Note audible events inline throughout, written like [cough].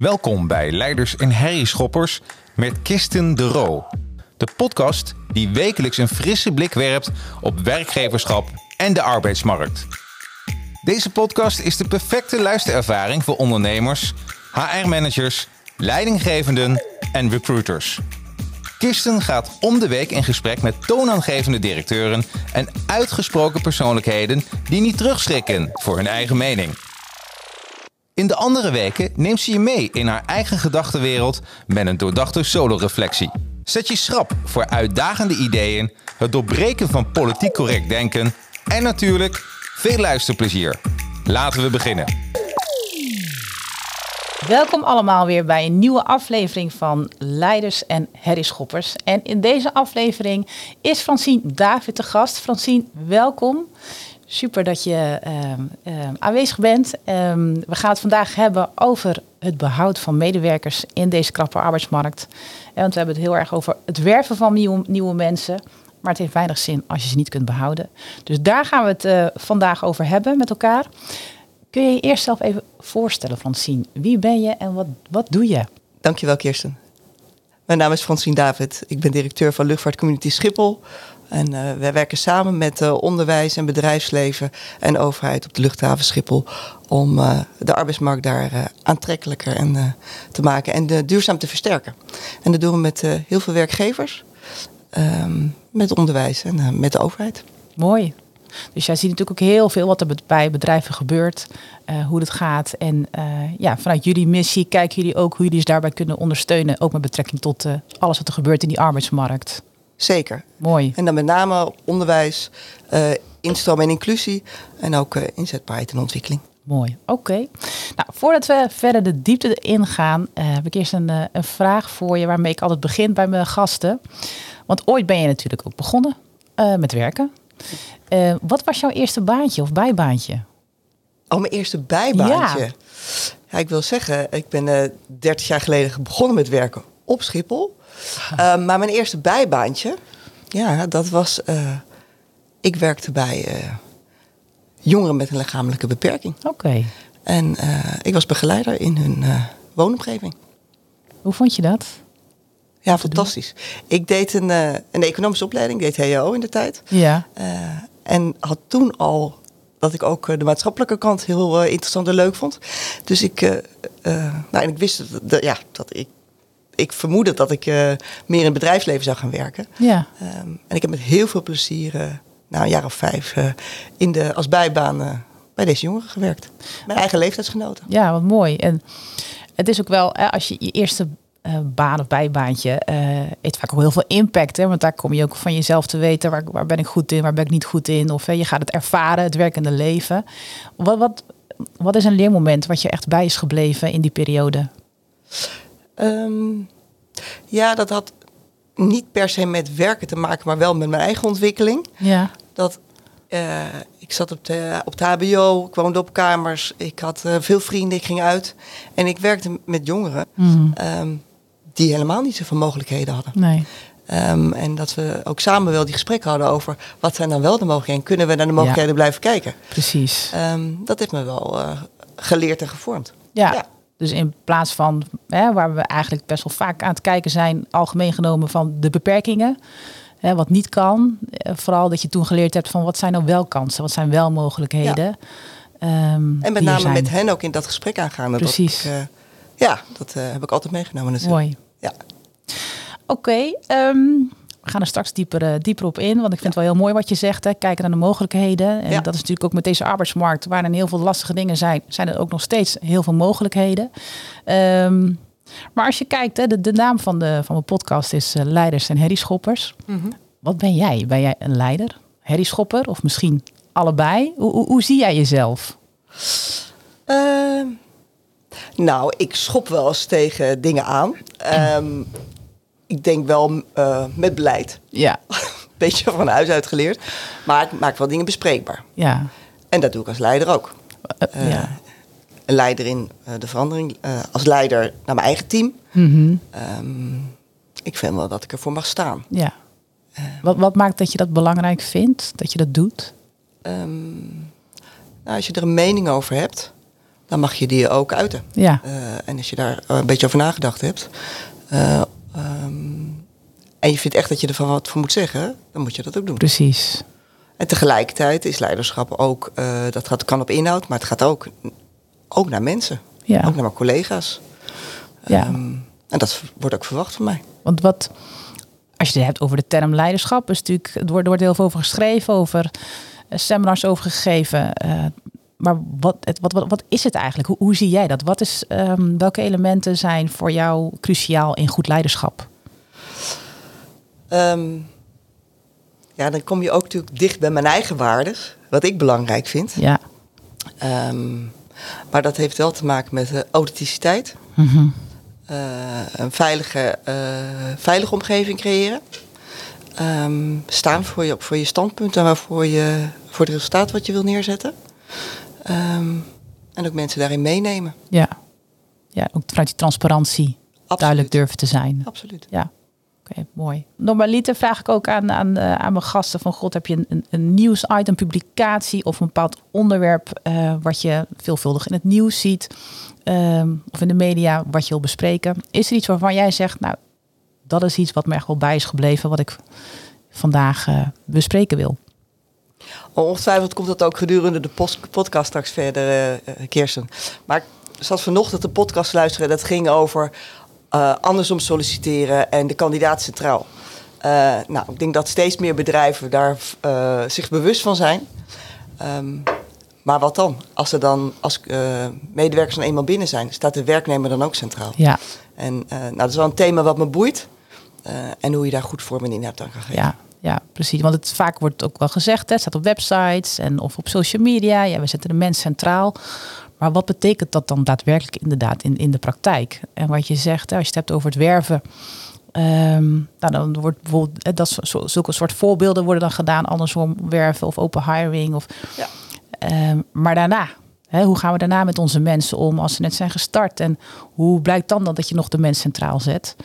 Welkom bij Leiders en Herrieschoppers met Kirsten de Roo. De podcast die wekelijks een frisse blik werpt op werkgeverschap en de arbeidsmarkt. Deze podcast is de perfecte luisterervaring voor ondernemers, HR-managers, leidinggevenden en recruiters. Kirsten gaat om de week in gesprek met toonaangevende directeuren en uitgesproken persoonlijkheden die niet terugschrikken voor hun eigen mening. In de andere weken neemt ze je mee in haar eigen gedachtenwereld met een doordachte solo-reflectie. Zet je schrap voor uitdagende ideeën, het doorbreken van politiek correct denken en natuurlijk veel luisterplezier. Laten we beginnen. Welkom allemaal weer bij een nieuwe aflevering van Leiders en Herrieschoppers. En in deze aflevering is Francine David de gast. Francine, welkom. Super dat je ehm, ehm, aanwezig bent. Ehm, we gaan het vandaag hebben over het behoud van medewerkers in deze krappe arbeidsmarkt. En want we hebben het heel erg over het werven van nieuwe, mensen. Maar het heeft weinig zin als je ze niet kunt behouden. Dus daar gaan we het eh, vandaag over hebben met elkaar. Kun je je eerst zelf even voorstellen, Francine? Wie ben je en wat, wat doe je? Dankjewel, Kirsten. Mijn naam is Francine David. Ik ben directeur van Luchtvaartcommunity Schiphol. En uh, wij werken samen met uh, onderwijs en bedrijfsleven en overheid op de luchthaven Schiphol om uh, de arbeidsmarkt daar aantrekkelijker en, te maken en duurzaam te versterken. En dat doen we met heel veel werkgevers, ehm, met onderwijs en met de overheid. Mooi. Dus jij ziet natuurlijk ook heel veel wat er bij bedrijven gebeurt, hoe het gaat. En ja, vanuit jullie missie kijken jullie ook hoe jullie ze daarbij kunnen ondersteunen, ook met betrekking tot alles wat er gebeurt in die arbeidsmarkt. Zeker. Mooi. En dan met name onderwijs, instroom en inclusie en ook inzetbaarheid en ontwikkeling. Mooi, oké. Okay. Nou, voordat we verder de diepte ingaan, heb ik eerst een, een vraag voor je waarmee ik altijd begin bij mijn gasten. Want ooit ben je natuurlijk ook begonnen met werken. Uh, wat was jouw eerste baantje of bijbaantje? Oh, mijn eerste bijbaantje? Ja. ja ik wil zeggen, ik ben uh, 30 jaar geleden begonnen met werken op Schiphol. Uh, maar mijn eerste bijbaantje, ja, dat was... Uh, ik werkte bij jongeren met een lichamelijke beperking. Oké. Okay. En ik was begeleider in hun woonomgeving. Hoe vond je dat? Ja, fantastisch. Ik deed een, een economische opleiding, deed HO in de tijd. Ja. En had toen al dat ik ook de maatschappelijke kant heel interessant en leuk vond. Dus ik, nou, en ik wist dat, ja, dat ik, ik vermoedde dat ik meer in het bedrijfsleven zou gaan werken. Ja. Um, en ik heb met heel veel plezier, nou, een jaar of vijf, in de, als bijbaan bij deze jongeren gewerkt. Mijn eigen leeftijdsgenoten. Ja, wat mooi. En het is ook wel, als je je eerste uh, baan of bijbaantje uh, heeft vaak ook heel veel impact. Hè? Want daar kom je ook van jezelf te weten. Waar, waar ben ik goed in, waar ben ik niet goed in? Of hè, je gaat het ervaren, het werkende leven. Wat, wat, wat is een leermoment wat je echt bij is gebleven in die periode? Um, ja, dat had niet per se met werken te maken, maar wel met mijn eigen ontwikkeling. Ja. Dat, uh, ik zat op, de, op het HBO, ik woonde op kamers, ik had veel vrienden, ik ging uit. En ik werkte met jongeren. Mm. Um, die helemaal niet zoveel mogelijkheden hadden. Nee. Um, en dat we ook samen wel die gesprekken hadden over wat zijn dan wel de mogelijkheden. Kunnen we naar de mogelijkheden ja. blijven kijken? Precies. Um, dat heeft me wel uh, geleerd en gevormd. Ja. ja. Dus in plaats van hè, waar we eigenlijk best wel vaak aan het kijken zijn, algemeen genomen van de beperkingen. Hè, wat niet kan. Vooral dat je toen geleerd hebt van wat zijn nou wel kansen, wat zijn wel mogelijkheden. Ja. Um, en met name met hen ook in dat gesprek aangaan. Precies. Dat ik, uh, ja, dat uh, heb ik altijd meegenomen natuurlijk. Mooi. Ja. Oké, okay, um, we gaan er straks dieper, uh, dieper op in. Want ik vind het wel heel mooi wat je zegt. Hè? Kijken naar de mogelijkheden. En dat is natuurlijk ook met deze arbeidsmarkt, waarin heel veel lastige dingen zijn, zijn er ook nog steeds heel veel mogelijkheden. Um, maar als je kijkt, hè, de, de naam van, de, van mijn podcast is uh, Leiders en Herrieschoppers. Mm -hmm. Wat ben jij? Ben jij een leider, herrieschopper of misschien allebei? Hoe, hoe, hoe zie jij jezelf? Uh, nou, ik schop wel eens tegen dingen aan. Um, ik denk wel uh, met beleid. Ja. [laughs] Beetje van huis uit geleerd. Maar het maakt wel dingen bespreekbaar. Ja. En dat doe ik als leider ook. Uh, ja. Een leider in uh, de verandering. als leider naar mijn eigen team. -hmm. um, ik vind wel dat ik ervoor mag staan. Ja. wat, wat maakt dat je dat belangrijk vindt? Dat je dat doet? Um, nou, als je er een mening over hebt dan mag je die ook uiten. Ja, Eh, en als je daar een beetje over nagedacht hebt. eh, ehm, en je vindt echt dat je er wat voor moet zeggen, dan moet je dat ook doen. precies. En tegelijkertijd is leiderschap ook, eh, dat gaat, kan op inhoud, maar het gaat ook, ook naar mensen. Ja. Ook naar mijn collega's. Ja. Ehm, en dat wordt ook verwacht van mij. Want wat, als je het hebt over de term leiderschap, is natuurlijk, het wordt, er wordt heel veel over geschreven, over eh, seminars over gegeven. eh, maar wat, het, wat, wat, wat is het eigenlijk? Hoe, hoe zie jij dat? Wat is, ehm, welke elementen zijn voor jou cruciaal in goed leiderschap? Ehm, ja, dan kom je ook natuurlijk dicht bij mijn eigen waarden, wat ik belangrijk vind. Ja. Ehm, maar dat heeft wel te maken met uh, authenticiteit. Mhm. Eh, een veilige, eh, veilige omgeving creëren. Staan voor je, voor je standpunt en waarvoor je, voor het resultaat wat je wil neerzetten. Ehm, en ook mensen daarin meenemen. Ja. ja, ook vanuit die transparantie duidelijk durven te zijn. Absoluut. Ja, oké, mooi. Normaliter vraag ik ook aan, aan, eh, aan mijn gasten van... God, heb je een, een, nieuwsitem, publicatie of een bepaald onderwerp... eh, wat je veelvuldig in het nieuws ziet... ehm, of in de media wat je wil bespreken? Is er iets waarvan jij zegt... nou, dat is iets wat me echt wel bij is gebleven... wat ik vandaag eh, bespreken wil? Ongetwijfeld komt dat ook gedurende de podcast straks verder, eh, eh, Kirsten. Maar ik zat vanochtend een podcast te luisteren. Dat ging over eh, andersom solliciteren en de kandidaat centraal. Nou, ik denk dat steeds meer bedrijven daar zich bewust van zijn. Ehm, maar wat dan? Als er dan als medewerkers dan eenmaal binnen zijn, staat de werknemer dan ook centraal? Ja, En nou, dat is wel een thema wat me boeit. En hoe je daar goed vorm en inhoud aan kan geven. ja, ja, precies. Want het vaak wordt ook wel gezegd, hè, het staat op websites en of op social media. Ja, we zetten de mens centraal. Maar wat betekent dat dan daadwerkelijk inderdaad in, in de praktijk? En wat je zegt, hè, als je het hebt over het werven. ehm, nou, dan wordt bijvoorbeeld dat zulke soort voorbeelden worden dan gedaan, andersom werven of open hiring. Of, Ja. Ehm, maar daarna, hè, hoe gaan we daarna met onze mensen om als ze net zijn gestart? En hoe blijkt dan dat, dat je nog de mens centraal zet?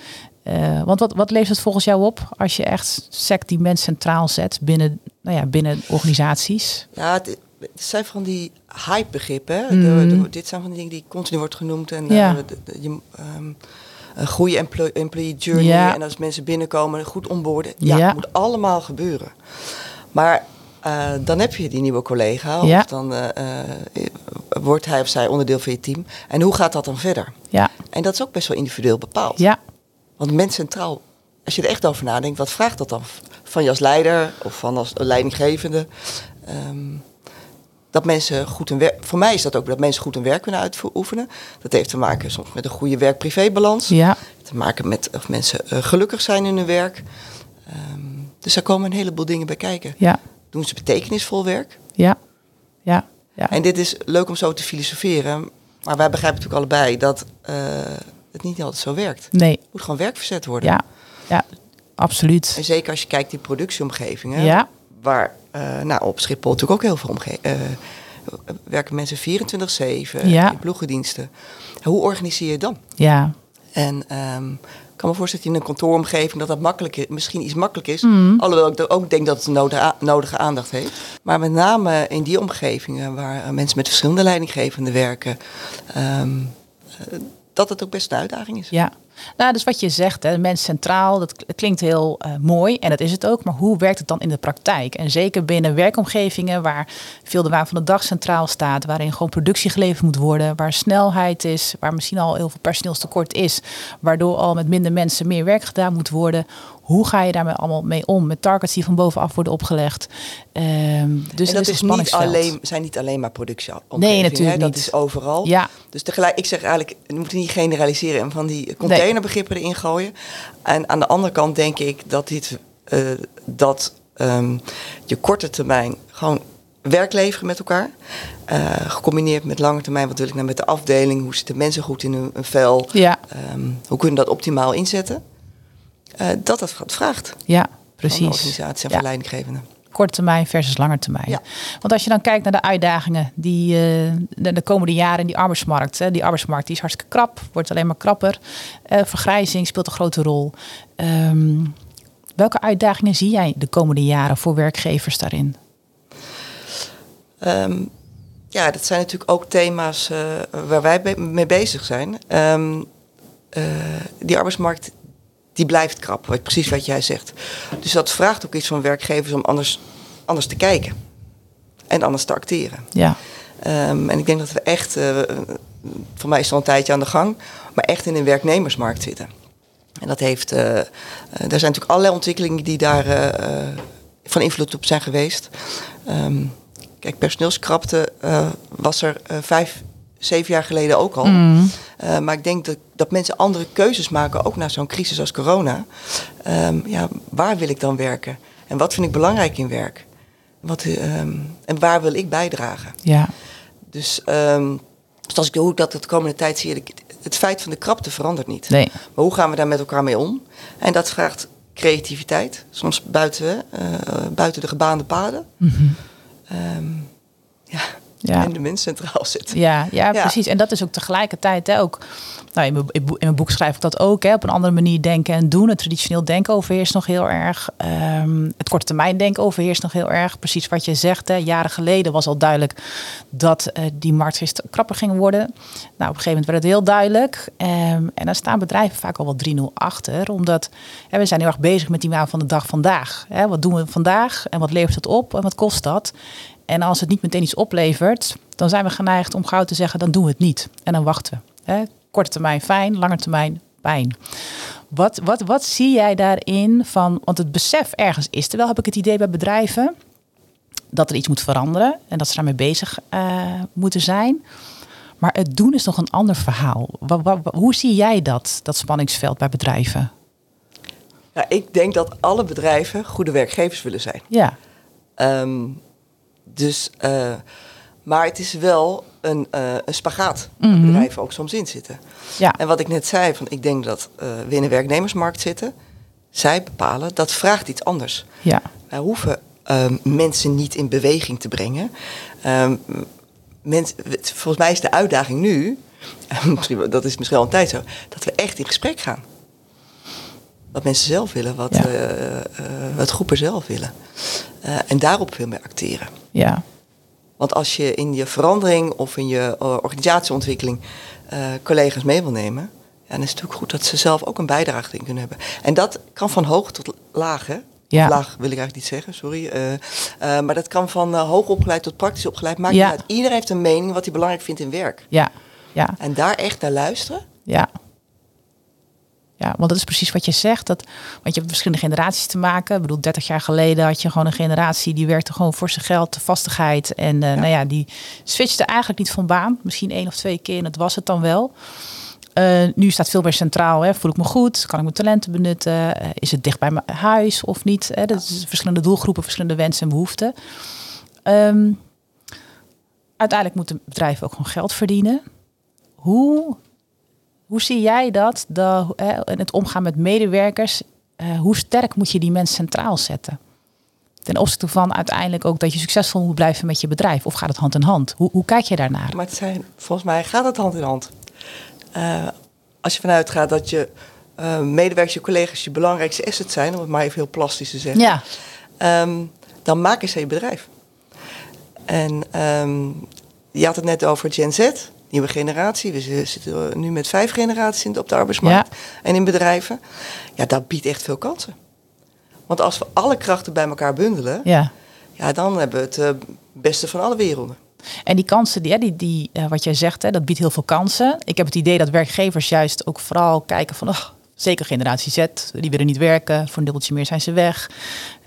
Eh, want wat, wat levert het volgens jou op als je echt sec die mens centraal zet binnen, nou ja, binnen organisaties? Ja, het, het zijn van die hype-begrippen. de- dit zijn van die dingen die continu wordt genoemd. En Ja. eh, de- de- je, ehm, een goede employee, employee journey. Ja. En als mensen binnenkomen, goed onboorden. Ja, Ja. het moet allemaal gebeuren. Maar eh, dan heb je die nieuwe collega. Ja. Of dan eh, wordt hij of zij onderdeel van je team. En hoe gaat dat dan verder? Ja, En dat is ook best wel individueel bepaald. ja, Want mens centraal, als je er echt over nadenkt, wat vraagt dat dan van je als leider of van als leidinggevende? Ehm, dat mensen goed hun werk. Voor mij is dat ook dat mensen goed hun werk kunnen uitoefenen. Dat heeft te maken soms met een goede werk-privé-balans. ja, Te maken met of mensen eh, gelukkig zijn in hun werk. Ehm, dus daar komen een heleboel dingen bij kijken. ja, Doen ze betekenisvol werk? ja, ja, ja. En dit is leuk om zo te filosoferen. Maar wij begrijpen natuurlijk allebei dat eh, het niet altijd zo werkt. Nee, Er moet gewoon werk verzet worden. ja, ja, absoluut. En zeker als je kijkt in productieomgevingen, Ja. waar eh, nou, op Schiphol natuurlijk ook heel veel omge eh, werken mensen 24-7 Ja. in ploegendiensten. Hoe organiseer je dan? Ja, En ehm, ik kan me voorstellen in een kantooromgeving dat dat makkelijk is, misschien iets makkelijk is. Mhm. Alhoewel ik ook denk dat het nodige, nodige aandacht heeft. Maar met name in die omgevingen waar eh, mensen met verschillende leidinggevenden werken, ehm, eh, dat het ook best een uitdaging is. Ja, nou, dus wat je zegt, hè, mens centraal, dat klinkt heel eh, mooi en dat is het ook. Maar hoe werkt het dan in de praktijk? En zeker binnen werkomgevingen waar veel de waan van de dag centraal staat, waarin gewoon productie geleverd moet worden, waar snelheid is, waar misschien al heel veel personeelstekort is, waardoor al met minder mensen meer werk gedaan moet worden. Hoe ga je daarmee allemaal mee om? Met targets die van bovenaf worden opgelegd. Ehm, dus en dat is niet alleen, zijn niet alleen maar productieomgevingen. Nee, natuurlijk hè, Dat niet. is overal. Ja, Dus tegelijk, ik zeg eigenlijk, we moeten niet generaliseren en van die containerbegrippen erin gooien. En aan de andere kant denk ik dat dit, eh, dat ehm, je korte termijn gewoon werk leveren met elkaar. eh, gecombineerd met lange termijn, wat wil ik nou met de afdeling? Hoe zitten mensen goed in hun, hun vel? ja, Ehm, hoe kunnen we dat optimaal inzetten? Eh, dat dat wat vraagt ja, van de precies. organisatie en Ja. van leidinggevenden. korte termijn versus lange termijn. Ja. Want als je dan kijkt naar de uitdagingen die eh, de, de komende jaren in die arbeidsmarkt, hè, die arbeidsmarkt die is hartstikke krap, wordt alleen maar krapper. Eh, vergrijzing speelt een grote rol. Ehm, welke uitdagingen zie jij de komende jaren voor werkgevers daarin? Ehm, Ja, dat zijn natuurlijk ook thema's uh, waar wij mee bezig zijn. Um, uh, die arbeidsmarkt die blijft krap, wat, precies wat jij zegt. Dus dat vraagt ook iets van werkgevers om anders, anders te kijken. En anders te acteren. Ja. Um, en ik denk dat we echt, uh, voor mij is het al een tijdje aan de gang, maar echt in een werknemersmarkt zitten. En dat heeft, uh, er zijn natuurlijk allerlei ontwikkelingen die daar van invloed op zijn geweest. Um, kijk, personeelskrapte was er vijf, zeven jaar geleden ook al. Mm. Uh, maar ik denk dat, dat mensen andere keuzes maken, ook na zo'n crisis als corona. Um, ja, waar wil ik dan werken? En wat vind ik belangrijk in werk? Wat, um, en waar wil ik bijdragen? Ja. Dus, um, dus als ik hoe dat de komende tijd zie, ik, het feit van de krapte verandert niet. Nee. Maar hoe gaan we daar met elkaar mee om? En dat vraagt creativiteit, soms buiten, uh, buiten de gebaande paden. Mm -hmm. ja, ja. en de mens centraal [laughs] zit. Ja, ja, Ja. precies. En dat is ook tegelijkertijd hè, ook. Nou, in, mijn, boek schrijf ik dat ook. Hè, op een andere manier denken en doen. Het traditioneel denken overheerst nog heel erg. Ehm, het korte termijn denken overheerst nog heel erg. Precies wat je zegt. Hè. Jaren geleden was al duidelijk dat eh, die markt krapper ging worden. Nou, op een gegeven moment werd het heel duidelijk. Ehm, en dan staan bedrijven vaak al wel 3-0 achter. Omdat hè, we zijn heel erg bezig met die waan van de dag vandaag. Hè. Wat doen we vandaag en wat levert het op en wat kost dat? En als het niet meteen iets oplevert, dan zijn we geneigd om gauw te zeggen, dan doen we het niet. En dan wachten we. Korte termijn fijn, lange termijn pijn. Wat, wat, wat zie jij daarin van, want het besef ergens is er wel, heb ik het idee bij bedrijven, dat er iets moet veranderen en dat ze daarmee bezig uh, moeten zijn. Maar het doen is nog een ander verhaal. Hoe zie jij dat, dat spanningsveld bij bedrijven? Ja, ik denk dat alle bedrijven goede werkgevers willen zijn. Ja. Um, dus, uh, maar het is wel een, uh, een spagaat waar Mhm. bedrijven ook soms in zitten. Ja. En wat ik net zei, van ik denk dat uh, we in een werknemersmarkt zitten. Zij bepalen, dat vraagt iets anders. Ja. Wij hoeven um, mensen niet in beweging te brengen. Um, mens, volgens mij is de uitdaging nu, [laughs] misschien, dat is misschien al een tijd zo, dat we echt in gesprek gaan. Wat mensen zelf willen, wat, Ja. uh, uh, wat groepen zelf willen. En daarop veel meer acteren. Ja. Want als je in je verandering of in je uh, organisatieontwikkeling uh, collega's mee wil nemen, ja, dan is het natuurlijk goed dat ze zelf ook een bijdrage in kunnen hebben. En dat kan van hoog tot laag, hè? Ja. Laag wil ik eigenlijk niet zeggen, sorry. Uh, uh, maar dat kan van hoog opgeleid tot praktisch opgeleid. Maakt Ja. niet uit. Iedereen heeft een mening wat hij belangrijk vindt in werk. Ja. Ja. En daar echt naar luisteren. Ja. Ja, want dat is precies wat je zegt. Dat, want je hebt verschillende generaties te maken. Ik bedoel, 30 jaar geleden had je gewoon een generatie die werkte gewoon voor zijn geld, de vastigheid. En uh, ja. nou ja, die switchte eigenlijk niet van baan. Misschien één of twee keer en dat was het dan wel. Uh, nu staat veel meer centraal. Hè. Voel ik me goed? Kan ik mijn talenten benutten? Uh, is het dicht bij mijn huis of niet? Hè? Dat is verschillende doelgroepen, verschillende wensen en behoeften. Um, uiteindelijk moeten bedrijven ook gewoon geld verdienen. Hoe hoe zie jij dat, de, in het omgaan met medewerkers? Uh, hoe sterk moet je die mensen centraal zetten? Ten opzichte van uiteindelijk ook dat je succesvol moet blijven met je bedrijf. Of gaat het hand in hand? Hoe, hoe kijk je daarnaar? Maar het zijn, volgens mij gaat het hand in hand. Uh, als je vanuit gaat dat je uh, medewerkers, je collega's je belangrijkste asset zijn, om het maar even heel plastisch te zeggen. Ja. Um, dan maken ze je bedrijf. En um, je had het net over Gen Z nieuwe generatie. We zitten nu met vijf generaties op de arbeidsmarkt Ja. en in bedrijven. Ja, dat biedt echt veel kansen. Want als we alle krachten bij elkaar bundelen, Ja. ja, dan hebben we het uh, beste van alle werelden. En die kansen, die, die, die, uh, wat jij zegt, hè, dat biedt heel veel kansen. Ik heb het idee dat werkgevers juist ook vooral kijken van... Oh, zeker generatie Z, die willen niet werken. Voor een dubbeltje meer zijn ze weg.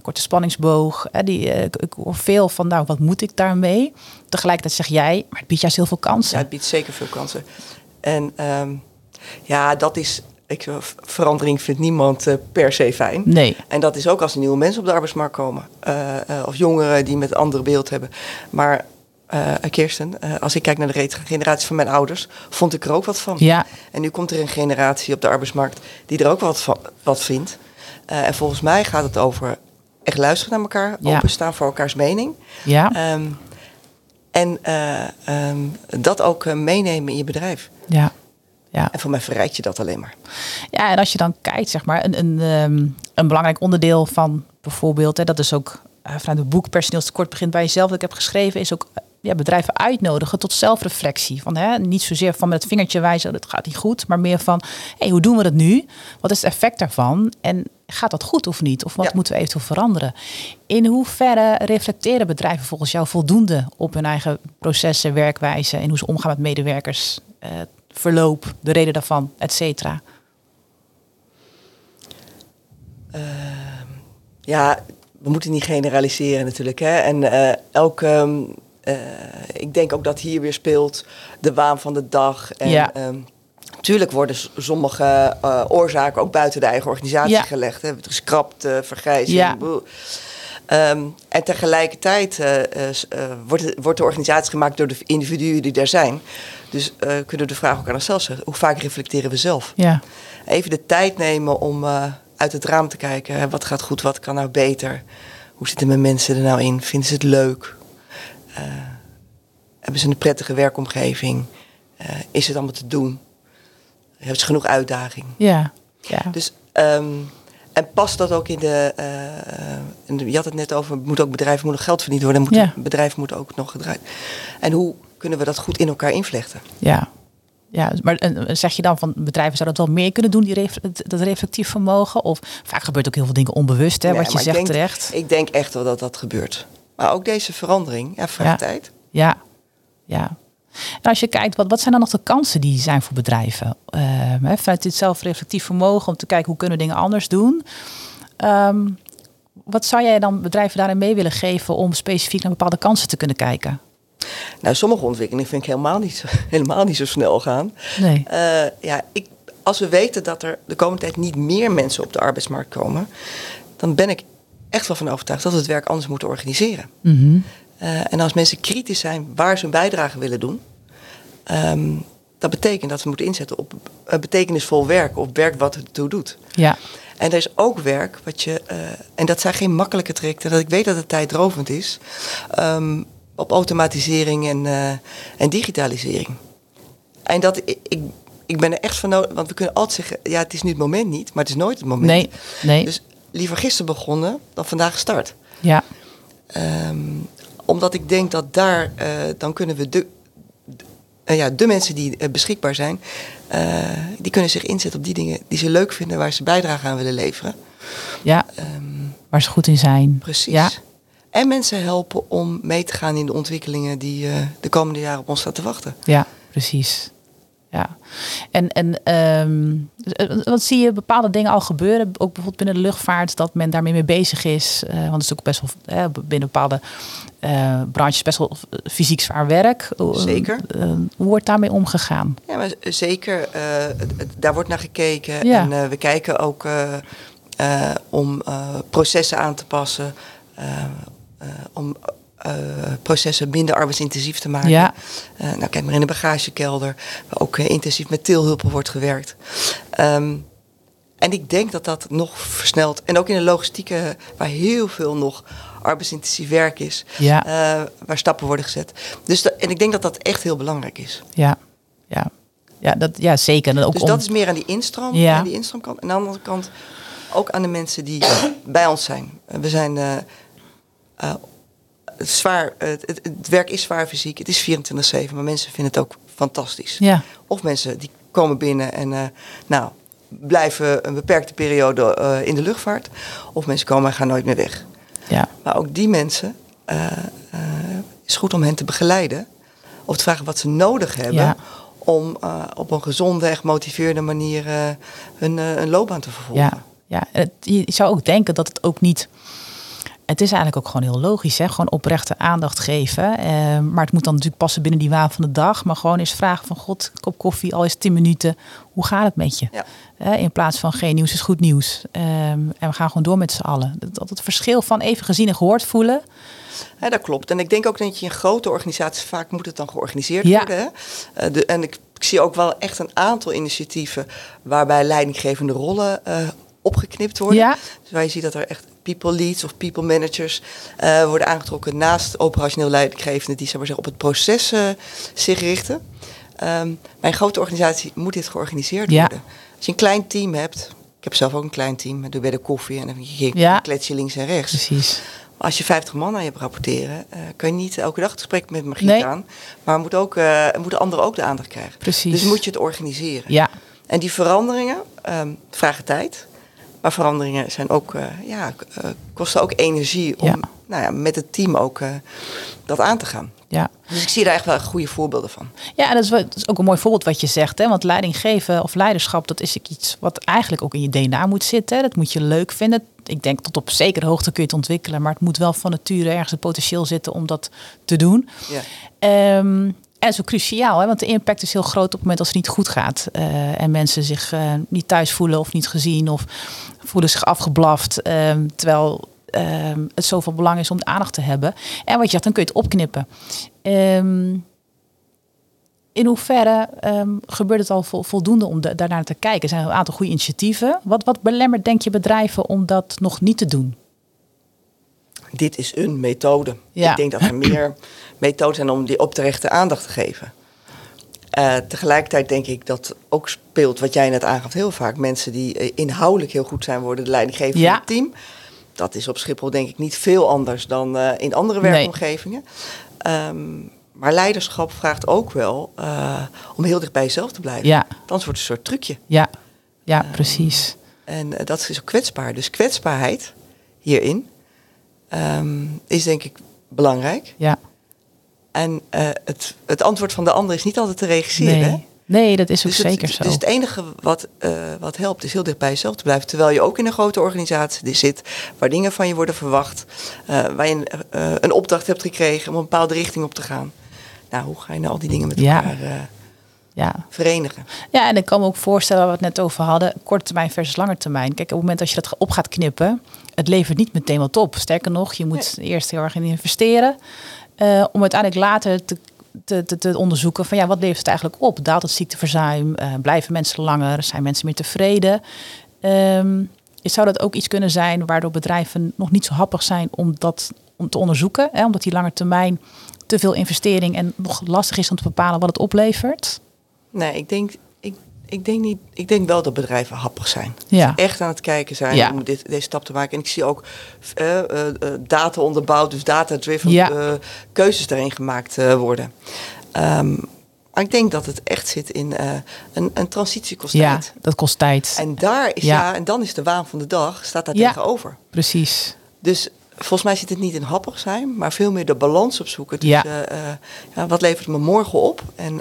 Korte spanningsboog. Hè, die, uh, ik hoor veel van, nou, wat moet ik daarmee? Tegelijkertijd zeg jij, maar het biedt juist heel veel kansen. Ja, het biedt zeker veel kansen. En um, ja, dat is... Ik, verandering vindt niemand uh, per se fijn. Nee. En dat is ook als nieuwe mensen op de arbeidsmarkt komen. Uh, uh, of jongeren die met een ander beeld hebben. Maar Kirsten, als ik kijk naar de generatie van mijn ouders, vond ik er ook wat van. Ja. En nu komt er een generatie op de arbeidsmarkt die er ook wat, van, wat vindt. En volgens mij gaat het over echt luisteren naar elkaar, Ja. openstaan voor elkaars mening. Ja. Um, en um, dat ook uh, meenemen in je bedrijf. Ja. Ja. En voor mij verrijkt je dat alleen maar. Ja, en als je dan kijkt, zeg maar, een, een, um, een belangrijk onderdeel van bijvoorbeeld, hè, dat is ook uh, vanuit het boek Personeelstekort begint bij jezelf, dat ik heb geschreven, is ook ja, bedrijven uitnodigen tot zelfreflectie. Van, hè, niet zozeer van met het vingertje wijzen, dat gaat niet goed. Maar meer van, hey, hoe doen we dat nu? Wat is het effect daarvan? En gaat dat goed of niet? Of wat Ja. moeten we eventueel veranderen? In hoeverre reflecteren bedrijven volgens jou voldoende op hun eigen processen, werkwijze en hoe ze omgaan met medewerkers, eh, verloop, de reden daarvan, et cetera? Ja, we moeten niet generaliseren natuurlijk. Hè? En ehm, eh, ik denk ook dat hier weer speelt de waan van de dag. En, Ja. ehm, Tuurlijk worden sommige eh, oorzaken ook buiten de eigen organisatie Ja. gelegd. Hè? Geschrapt, eh vergrijzing. Ja. Ehm, en tegelijkertijd eh, wordt, wordt de organisatie gemaakt door de individuen die daar zijn. Dus kunnen we de vraag ook aan onszelf stellen. Hoe vaak reflecteren we zelf? Ja, Even de tijd nemen om uit het raam te kijken. Hè, Wat gaat goed, wat kan nou beter? Hoe zitten mijn mensen er nou in? Vinden ze het leuk? Hebben ze een prettige werkomgeving? Is het allemaal te doen? Hebben ze genoeg uitdaging? ja, ja. Dus, ehm, en past dat ook in de... eh, je had het net over, moet ook bedrijven moeten geld verdiend worden. Moeten, Ja. Bedrijven moeten ook nog gedraaid. En hoe kunnen we dat goed in elkaar invlechten? Ja. Ja, maar zeg je dan van bedrijven zouden dat wel meer kunnen doen, die ref- dat reflectief vermogen? Of vaak gebeurt ook heel veel dingen onbewust, hè, Ja, wat je maar ik zegt denk- terecht. Ik denk echt wel dat dat gebeurt. Maar ook deze verandering, ja, vraagt Ja. tijd. Ja, ja. En als je kijkt, wat, wat zijn dan nog de kansen die zijn voor bedrijven? Ehm, hè, vanuit dit zelfreflectief vermogen om te kijken hoe kunnen we dingen anders doen. Ehm, wat zou jij dan bedrijven daarin mee willen geven om specifiek naar bepaalde kansen te kunnen kijken? Nou, sommige ontwikkelingen vind ik helemaal niet zo, [laughs] helemaal niet zo snel gaan. Nee. Eh, ja, ik, als we weten dat er de komende tijd niet meer mensen op de arbeidsmarkt komen, dan ben ik echt wel van overtuigd dat we het werk anders moeten organiseren. Mhm. Eh, en als mensen kritisch zijn waar ze een bijdrage willen doen, ehm, dat betekent dat we moeten inzetten op eh, betekenisvol werk, op werk wat het toe doet. Ja, En er is ook werk wat je, eh, en dat zijn geen makkelijke trajecten, dat ik weet dat het tijdrovend is, ehm, op automatisering en, eh, en digitalisering. En dat ik, ik, ik ben er echt van nodig, want we kunnen altijd zeggen, ja, het is nu het moment niet, maar het is nooit het moment. nee, nee. Dus liever gisteren begonnen dan vandaag gestart. ja, Ehm, omdat ik denk dat daar, dan kunnen we de, eh, ja, de mensen die eh, beschikbaar zijn, eh, die kunnen zich inzetten op die dingen die ze leuk vinden, waar ze bijdrage aan willen leveren. ja. Ehm, Waar ze goed in zijn. precies. Ja, En mensen helpen om mee te gaan in de ontwikkelingen die de komende jaren op ons staan te wachten. Ja, precies. Ja. En, en ehm, eh, wat zie je bepaalde dingen al gebeuren? Ook bijvoorbeeld binnen de luchtvaart, dat men daarmee mee bezig is. Eh, want het is ook best wel eh, binnen bepaalde eh, branches best wel fysiek zwaar werk. Eh, Zeker. hoe wordt daarmee omgegaan? Ja, maar zeker, daar wordt naar gekeken. Ja. En we kijken ook om processen aan te passen. om eh, processen minder arbeidsintensief te maken. Ja. Eh, nou, kijk maar in de bagagekelder, waar ook eh, intensief met tilhulpen wordt gewerkt. Ehm, en ik denk dat dat nog versnelt. En ook in de logistieke, waar heel veel nog arbeidsintensief werk is, Ja. waar stappen worden gezet. Dus en ik denk dat dat echt heel belangrijk is. Ja, ja. Ja, dat, ja zeker. En ook Dus om- dat is meer aan die instroom, Ja. aan die instroomkant. En aan de andere kant ook aan de mensen die bij ons zijn. We zijn het, zwaar, eh, het, het- het werk is zwaar fysiek, het is 24-7, maar mensen vinden het ook fantastisch. Ja, Of mensen die komen binnen en nou, nou, blijven een beperkte periode eh, in de luchtvaart. Of mensen komen en gaan nooit meer weg. ja, Maar ook die mensen uh, is goed om hen te begeleiden. Of te vragen wat ze nodig hebben. Ja. Om op een gezonde en gemotiveerde manier hun, hun loopbaan te vervolgen. ja, ja. Het, je zou ook denken dat het ook niet. Het is eigenlijk ook gewoon heel logisch, hè? gewoon oprechte aandacht geven. Eh, maar het moet dan natuurlijk passen binnen die waan van de dag. Maar gewoon eens vragen van God, kop koffie, al is 10 minuten. Hoe gaat het met je? Ja. Eh, in plaats van geen nieuws is goed nieuws. Eh, en we gaan gewoon door met z'n allen. Dat, het verschil van even gezien en gehoord voelen. Ja, dat klopt. En ik denk ook dat je in grote organisaties vaak moet het dan georganiseerd Ja. worden. Hè? Uh, de, en ik, ik, zie ook wel echt een aantal initiatieven waarbij leidinggevende rollen opgeknipt worden. Ja. Dus waar je ziet dat er echt people leads of people managers uh, worden aangetrokken naast operationeel leidinggevende die zeg maar, zeggen, op het proces uh, zich richten. Um, bij een grote organisatie moet dit georganiseerd ja. worden. Als je een klein team hebt, ik heb zelf ook een klein team, doe bij de koffie en dan je ja. klets je links en rechts. Precies. Maar als je 50 man aan je hebt rapporteren, uh, kan je niet elke dag het gesprek met Margriet Nee. aan. Maar moet ook, moeten anderen ook de aandacht krijgen. Precies. Dus moet je het organiseren. Ja, En die veranderingen ehm, vragen tijd. Maar veranderingen zijn ook, eh, ja, eh, kosten ook energie om Ja. Nou ja, met het team ook eh, dat aan te gaan. ja. Dus ik zie daar echt wel goede voorbeelden van. Ja, en dat is, wel- dat is ook een mooi voorbeeld wat je zegt. Hè? Want leiding geven of leiderschap, dat is iets wat eigenlijk ook in je DNA moet zitten. Dat moet je leuk vinden. Ik denk tot op zekere hoogte kun je het ontwikkelen. Maar het moet wel van nature ergens een potentieel zitten om dat te doen. Ja. Ehm, en zo cruciaal, hè? want de impact is heel groot op het moment als het niet goed gaat. eh, en mensen zich eh, niet thuis voelen of niet gezien of voelen zich afgeblaft. ehm, terwijl ehm, het zoveel belang is om de aandacht te hebben. En wat je zegt, dan kun je het opknippen. Ehm, in hoeverre gebeurt het al vol- voldoende om de- daarnaar te kijken? Er zijn een aantal goede initiatieven. Wat, wat belemmert, denk je, bedrijven om dat nog niet te doen? Dit is een methode. Ja. Ik denk dat er meer methoden zijn om die opterechte aandacht te geven. Eh, tegelijkertijd denk ik dat ook speelt wat jij net aangaf heel vaak. Mensen die eh, inhoudelijk heel goed zijn worden de leidinggever Ja. van het team. Dat is op Schiphol denk ik niet veel anders dan eh, in andere Nee. werkomgevingen. Ehm, maar leiderschap vraagt ook wel om heel dicht bij jezelf te blijven. Ja, Anders wordt het een soort trucje. ja, ja precies. En dat is ook kwetsbaar. Dus kwetsbaarheid hierin ehm, is denk ik belangrijk. Ja, En eh, het, het antwoord van de ander is niet altijd te regisseren. nee. nee, dat is ook Dus, het, zeker zo. dus het enige wat, eh, wat helpt is heel dicht bij jezelf te blijven. Terwijl je ook in een grote organisatie zit waar dingen van je worden verwacht. eh, waar je een, een opdracht hebt gekregen om een bepaalde richting op te gaan. Nou, hoe ga je nou al die dingen met elkaar ja. verenigen? ja, en ik kan me ook voorstellen waar we het net over hadden. Korte termijn versus lange termijn. Kijk, op het moment dat je dat op gaat knippen, het levert niet meteen wat op. Sterker nog, je moet eerst heel erg in investeren. Eh, om uiteindelijk later te, te, te, te onderzoeken van ja, wat levert het eigenlijk op? Daalt het ziekteverzuim? Eh, blijven mensen langer? Zijn mensen meer tevreden? Ehm, zou dat ook iets kunnen zijn waardoor bedrijven nog niet zo happig zijn om dat om te onderzoeken? Hè? Omdat die lange termijn te veel investering en nog lastig is om te bepalen wat het oplevert? Nee, ik denk, ik denk, niet, ik denk wel dat bedrijven happig zijn. Ja. Echt aan het kijken zijn Ja. om dit, deze stap te maken. En ik zie ook eh, data onderbouwd, dus data-driven Ja. keuzes daarin gemaakt worden. Ehm, maar ik denk dat het echt zit in een, een transitie kost Ja, tijd. dat kost tijd. En daar is Ja. en dan is de waan van de dag, staat daar Ja. tegenover. Precies. Dus volgens mij zit het niet in happig zijn, maar veel meer de balans opzoeken. Eh, ja, wat levert me morgen op? En,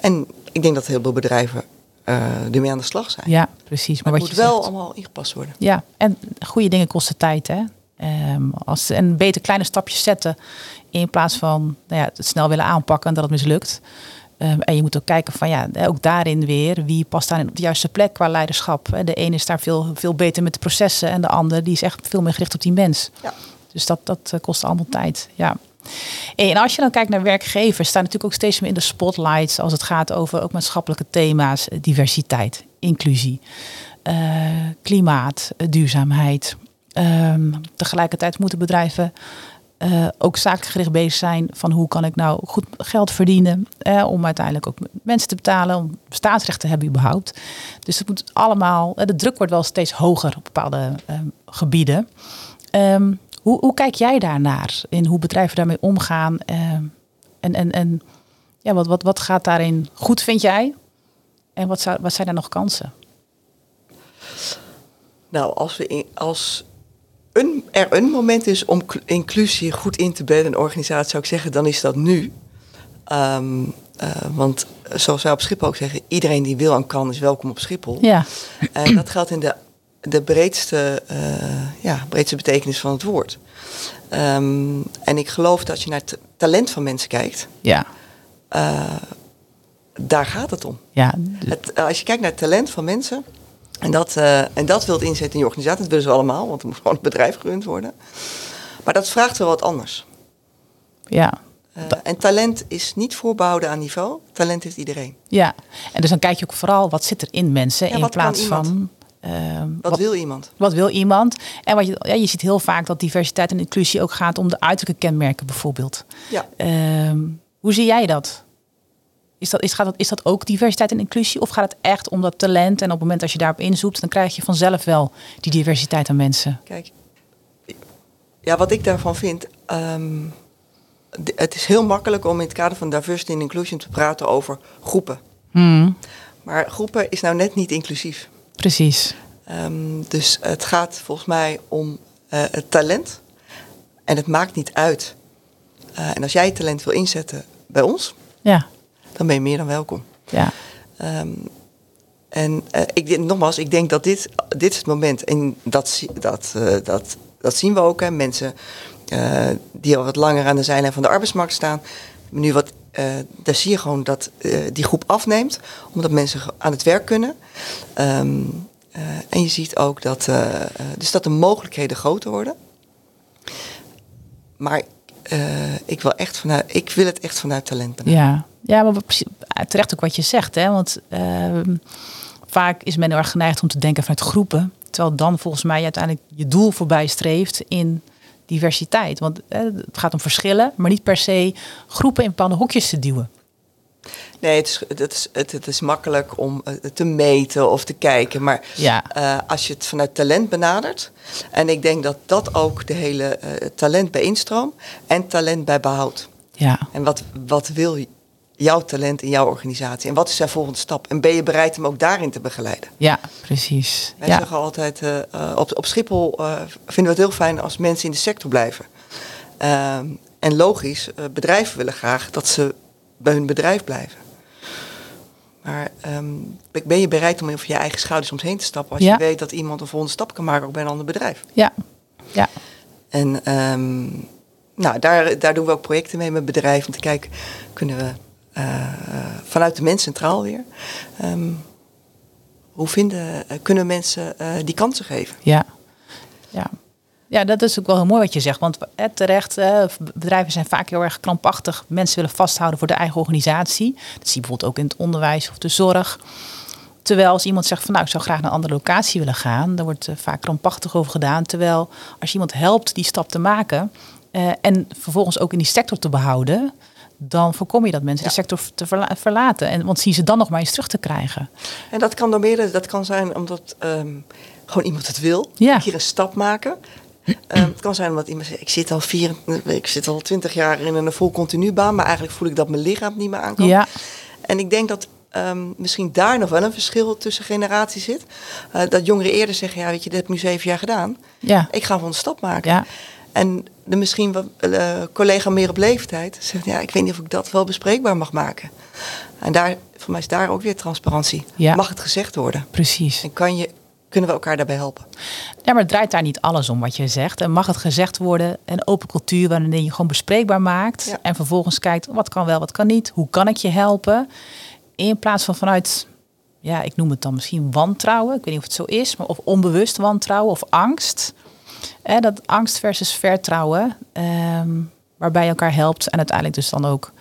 en ik denk dat heel veel bedrijven eh ermee aan de slag zijn. Ja, precies. Maar Maar wat het je moet wel zegt. allemaal ingepast worden. Ja, en goede dingen kosten tijd, hè? Ehm, als, en beter kleine stapjes zetten in plaats van nou ja, het snel willen aanpakken en dat het mislukt. Ehm, en je moet ook kijken van ja, ook daarin weer, wie past daarin op de juiste plek qua leiderschap. De ene is daar veel, veel beter met de processen en de ander die is echt veel meer gericht op die mens. Ja. Dus dat, dat eh, kost allemaal tijd. Ja. En als je dan kijkt naar werkgevers, staan natuurlijk ook steeds meer in de spotlights als het gaat over ook maatschappelijke thema's, eh, diversiteit, inclusie, eh, klimaat, eh, duurzaamheid. Ehm, tegelijkertijd moeten bedrijven ook zakelijk bezig zijn van hoe kan ik nou goed geld verdienen om uiteindelijk ook mensen te betalen, om staatsrecht te hebben überhaupt. Dus het moet allemaal, de druk wordt wel steeds hoger op bepaalde ehm, gebieden. Ehm, hoe, hoe kijk jij daarnaar? In hoe bedrijven daarmee omgaan? Ehm, en en, en ja, wat, wat, wat gaat daarin goed, vind jij? En wat, zou, wat zijn er nog kansen? Nou, als, we in, als een, er een moment is om cl- inclusie goed in te bedden in een organisatie, zou ik zeggen, dan is dat nu. Ehm, eh, want zoals wij op Schiphol ook zeggen, iedereen die wil en kan is welkom op Schiphol. Ja, En dat geldt in de, de breedste, eh, ja, breedste betekenis van het woord. Ehm, en ik geloof dat als je naar het talent van mensen kijkt, ja, eh, daar gaat het om. ja. Het, eh, als je kijkt naar het talent van mensen, en dat, en dat wilt inzetten in je organisatie, dat willen ze allemaal, want er moet gewoon een bedrijf gerund worden. Maar dat vraagt wel wat anders. ja. En talent is niet voorbehouden aan niveau, talent heeft iedereen. Ja, en dus dan kijk je ook vooral wat zit er in mensen Ja, in plaats van ehm, Wat, wil iemand? wat wil iemand. En wat je, ja, je ziet heel vaak dat diversiteit en inclusie ook gaat om de uiterlijke kenmerken bijvoorbeeld. Ja. Ehm, hoe zie jij dat? Is dat, is, gaat dat? is dat ook diversiteit en inclusie? Of gaat het echt om dat talent? En op het moment dat je daarop inzoekt, dan krijg je vanzelf wel die diversiteit aan mensen. Kijk, ja, wat ik daarvan vind. ehm, het is heel makkelijk om in het kader van diversity and inclusion te praten over groepen. Hmm, Maar groepen is nou net niet inclusief. Precies. Ehm, dus het gaat volgens mij om eh, het talent. En het maakt niet uit. Eh, en als jij je talent wil inzetten bij ons, Ja, dan ben je meer dan welkom. ja, Ehm, en eh, ik, denk- nogmaals, ik denk dat dit, dit is het moment. En dat, dat, dat, dat zien we ook. Hè. Mensen die al wat langer aan de zijlijn van de arbeidsmarkt staan. Nu wat, eh, daar zie je gewoon dat eh, die groep afneemt. Omdat mensen aan het werk kunnen. Ehm, eh, en je ziet ook dat, dus dat de mogelijkheden groter worden. Maar ik, wil echt vanuit, ik wil het echt vanuit talent ja. Ja, maar terecht ook wat je zegt, hè? Want ehm, vaak is men heel erg geneigd om te denken vanuit groepen. Terwijl dan volgens mij uiteindelijk je doel voorbij streeft in diversiteit. Want eh, het gaat om verschillen, maar niet per se groepen in bepaalde hokjes te duwen. Nee, het is, het, is, het, het is makkelijk om eh, te meten of te kijken. Maar Ja, eh, als je het vanuit talent benadert. En ik denk dat dat ook de hele talent bij instroom en talent bij behoud. ja, En wat, wat wil jouw talent in jouw organisatie? En wat is zijn volgende stap? En ben je bereid hem ook daarin te begeleiden? ja, precies. Wij Ja, zeggen altijd, eh, eh, op, op Schiphol eh, vinden we het heel fijn als mensen in de sector blijven. Ehm, en logisch, bedrijven willen graag dat ze bij hun bedrijf blijven. Maar ehm, ben je bereid om over je eigen schouders soms heen te stappen als Ja. je weet dat iemand een volgende stap kan maken ook bij een ander bedrijf? ja, ja, En ehm, nou, daar, daar doen we ook projecten mee met bedrijven om te kijken, kunnen we vanuit de mens centraal weer, ehm, hoe vinden, eh, kunnen mensen eh, die kansen geven? ja, ja. Ja, dat is ook wel heel mooi wat je zegt. Want eh, terecht, eh, bedrijven zijn vaak heel erg krampachtig. Mensen willen vasthouden voor de eigen organisatie. Dat zie je bijvoorbeeld ook in het onderwijs of de zorg. Terwijl als iemand zegt van nou, ik zou graag naar een andere locatie willen gaan, daar wordt eh, vaak krampachtig over gedaan. Terwijl als je iemand helpt die stap te maken eh, en vervolgens ook in die sector te behouden, dan voorkom je dat mensen Ja. de sector te verla- verlaten. En want zien ze dan nog maar eens terug te krijgen. En dat kan door meerdere, dat kan zijn omdat ehm, gewoon iemand het wil, Ja. een keer een stap maken. Ehm, het kan zijn omdat iemand zegt, ik zit al vier, ik zit al twintig jaar in een vol continu baan, maar eigenlijk voel ik dat mijn lichaam niet meer aan kan. Ja, En ik denk dat ehm, misschien daar nog wel een verschil tussen generaties zit. Eh, dat jongeren eerder zeggen, ja weet je, dit heb ik nu zeven jaar gedaan. ja, Ik ga gewoon een stap maken. ja, En de misschien wat eh, collega meer op leeftijd zegt, ja, ik weet niet of ik dat wel bespreekbaar mag maken. En daar, voor mij is daar ook weer transparantie. Ja. Mag het gezegd worden? precies. En kan je, kunnen we elkaar daarbij helpen? Ja, maar het draait daar niet alles om wat je zegt. En mag het gezegd worden, een open cultuur waarin je gewoon bespreekbaar maakt. Ja. En vervolgens kijkt, wat kan wel, wat kan niet. Hoe kan ik je helpen? In plaats van vanuit, ja, ik noem het dan misschien wantrouwen. Ik weet niet of het zo is, maar of onbewust wantrouwen of angst. Eh, dat angst versus vertrouwen, ehm, waarbij je elkaar helpt. En uiteindelijk dus dan ook